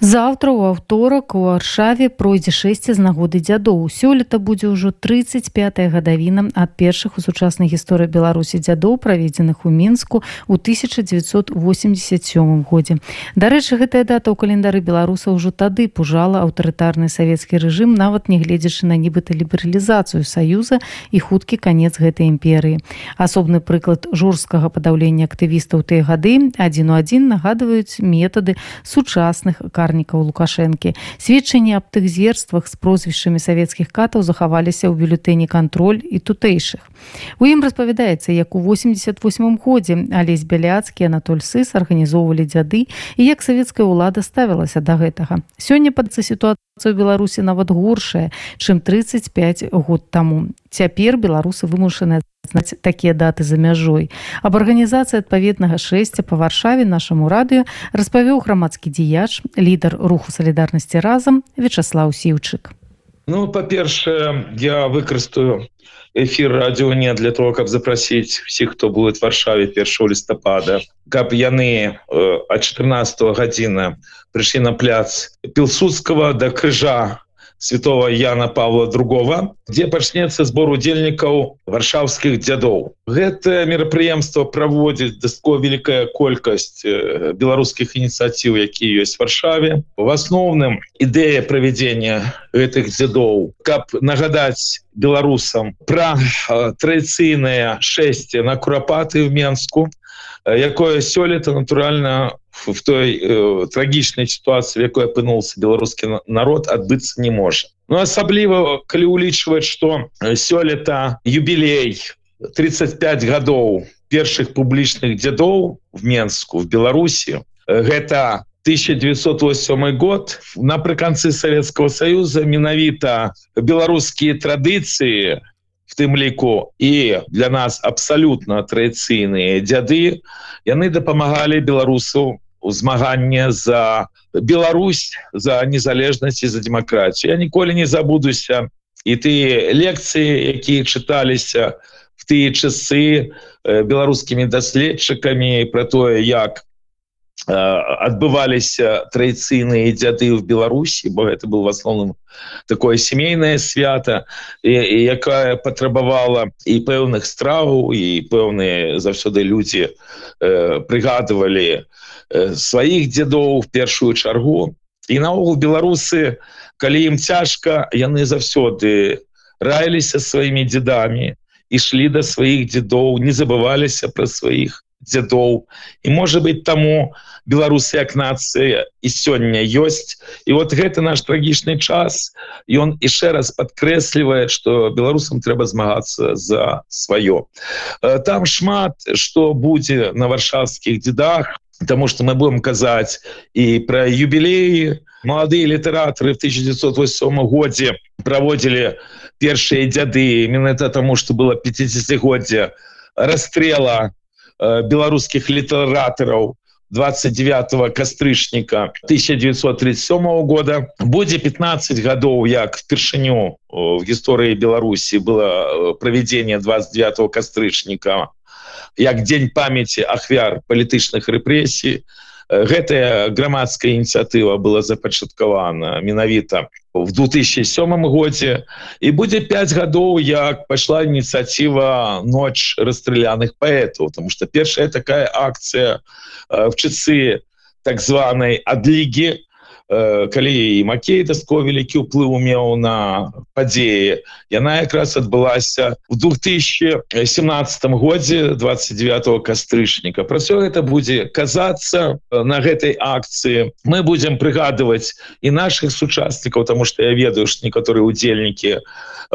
Заўтра ў аўторак у аршаве пройдзе 6 з нагоды дзядоў. Сёлета будзе ўжо 35 гадавіна ад першых у сучаснай гісторыі Беларусі дзядоў, праведзеных у мінску ў 1987 годзе. Дарэчы, гэтая дата ў календары беларуса ўжо тады пужала аўтарытарны савецкі рэжым, нават нягледзячы на нібыта лібералізацыю саюза і хуткі канец гэтай імперыі. Асобны прыклад жорсткага падаўлення актывістаў тыя гады адзін у адзін нагадваюць метады сучасных кар напарнікаў лукашэнкі сведчанні аб тых зверствах з прозвішчамі савецкіх катаў захаваліся ў бюлетэні кантроль і тутэйшых у ім распавядаецца як у 88 годзе. Алесь бяляцкі анатоль сыс арганізоўвалі дзяды і як савецкая ўлада ставілася да гэтага. Сёння падцца сітуацыя беларусі нават горшая чым 35 год таму. Цяпер беларусы вымушаныя такія даты за мяжой. Аб арганізацыі адпаведнага шэсця па варшаве нашаму радыё распавёў грамадскі дзеяч лідар руху салідарнасці разам вячаслаў сіўчык ну па-першае я выкарыстаю эфир радио не для того каб запросить всех кто будет варшаве 1 лістапада каб яны а 14 гадзіна прыйшлі на пляц пілсудского до да крыжа святого Яна Павла другого где пачнется сбор удзельнікаў варшаўскіх дзядоў гэта мерапрыемство праводзіць дастко великкая колькасць э, беларускіх ініцыятыў якія ёсць варшаве. В асноўным ідэя правядзення гэтых дзядоў каб нагадаць беларусам про э, традыцыйнае шэсце на курапаты в менску Э, якое сёлета натуральна в той э, трагічнай сітуацыі якой апынулся беларускі народ адбыцца не можа ну асабліва калі улічваць что э, сёлета юбілей 35 гадоў першых публічных дзядоў в менску в беларусі э, гэта 1908 год. Напрыканцы Савецкого союза менавіта беларускія традыцыі в тым ліку і для нас абсалютна традыцыйныя дзяды яны дапамагалі беларусу змаганне за Беларусь за незалежнасць і за демократію. Я ніколі не забудуся. І ты лекцыі якія чыталіся в тыя часы беларускімі даследчыкамі про тое як адбываліся традыцыйныя дзяды в беларусі бо это был в асноўным такое семейное свята якая патрабавала і пэўных страваў і пэўныя заўсёды людзі э, прыгадывалі э, сваіх дзедоў в першую чаргу і наогул беларусы калі ім цяжка яны заўсёды раіліся сваімі дзедамі ішлі да сваіх дзедоў не забываліся пра сваіх дзедоў і можа быть таму беларусы як нацыя і сёння ёсць. І вот гэты наш трагічны час ён яшчэ раз подкрэслівае что беларусам трэба змагацца за сваё. Э, там шмат что будзе на варшавскіх дзедах потому что мы будем казаць і про юбілеі. Молодые літаратары в 1908 годзе проводили першыя дзяды. Именно это тому что было 50годдзя расстрела Э, беларускіх літаратараў 29 кастрычніка 1937 года. Будзе 15 гадоў як впершыню в гісторыі беларусі было э, правядзенне 29 кастрычніка як дзень памяти ахвяр палітычных рэпрэсій гэтая грамадская ініцыятыва была запачаткавана менавіта в 2007 годзе. І будзе 5 гадоў як пайшла ініцыяціва ноч расстраляных паэтаў потому что першая такая акцыя в часы так званой адлігі калі і Макей даско вялікі ўплыў меў на падзеі яна якраз адбылася в 2017 годзе 29 кастрычніка про все это будзе казацца на гэтай акцыі мы будемм прыгадываць і наших сучаснікаў тому что я ведаю что некаторыя удзельнікі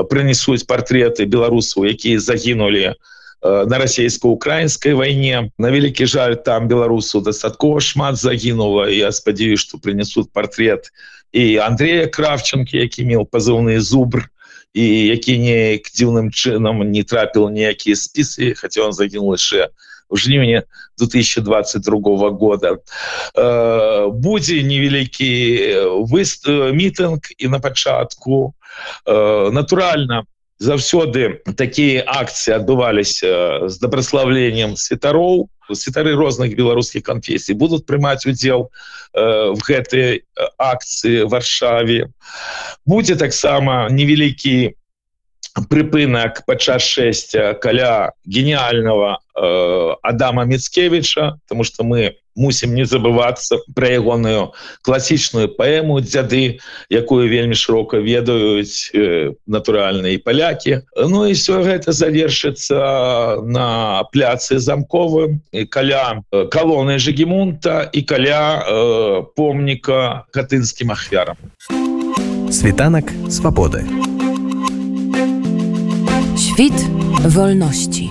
прынесуць партреты беларусаў якія загінули на Э, на расійско-украінскай вайне на вялікі жаль там беларусу дастаткова шмат загінула я спадзяюсь что прынесут портрет і Андрея кравченко які меў пазыўны зубр і які неяк дзіўным чынам не трапіл ніякія спісы хотя он загінул яшчэ в жніўні 2022 года. Э, будзе невялікі вы мітынг і на пачатку. Э, натуральна заўсёды такія акцыі адбываліся з дабраславленнем святароў святары розных беларускіх канфесій будуць прымаць удзел э, в гэтай акцыі варшаве. Будзе таксама невялікі прыпынак падчас шэсця каля гениального э, Адама Мецкевича тому что мы мусім не забывацца пра ягоную класічную паэму дзяды якую вельмі шырока ведаюць э, натуральныя палякі Ну і все гэта завершыцца на пляцы замковым каля э, калоны жегемунта і каля э, помніка катынскім ахвярам Світанак свабоды. Świt wolności.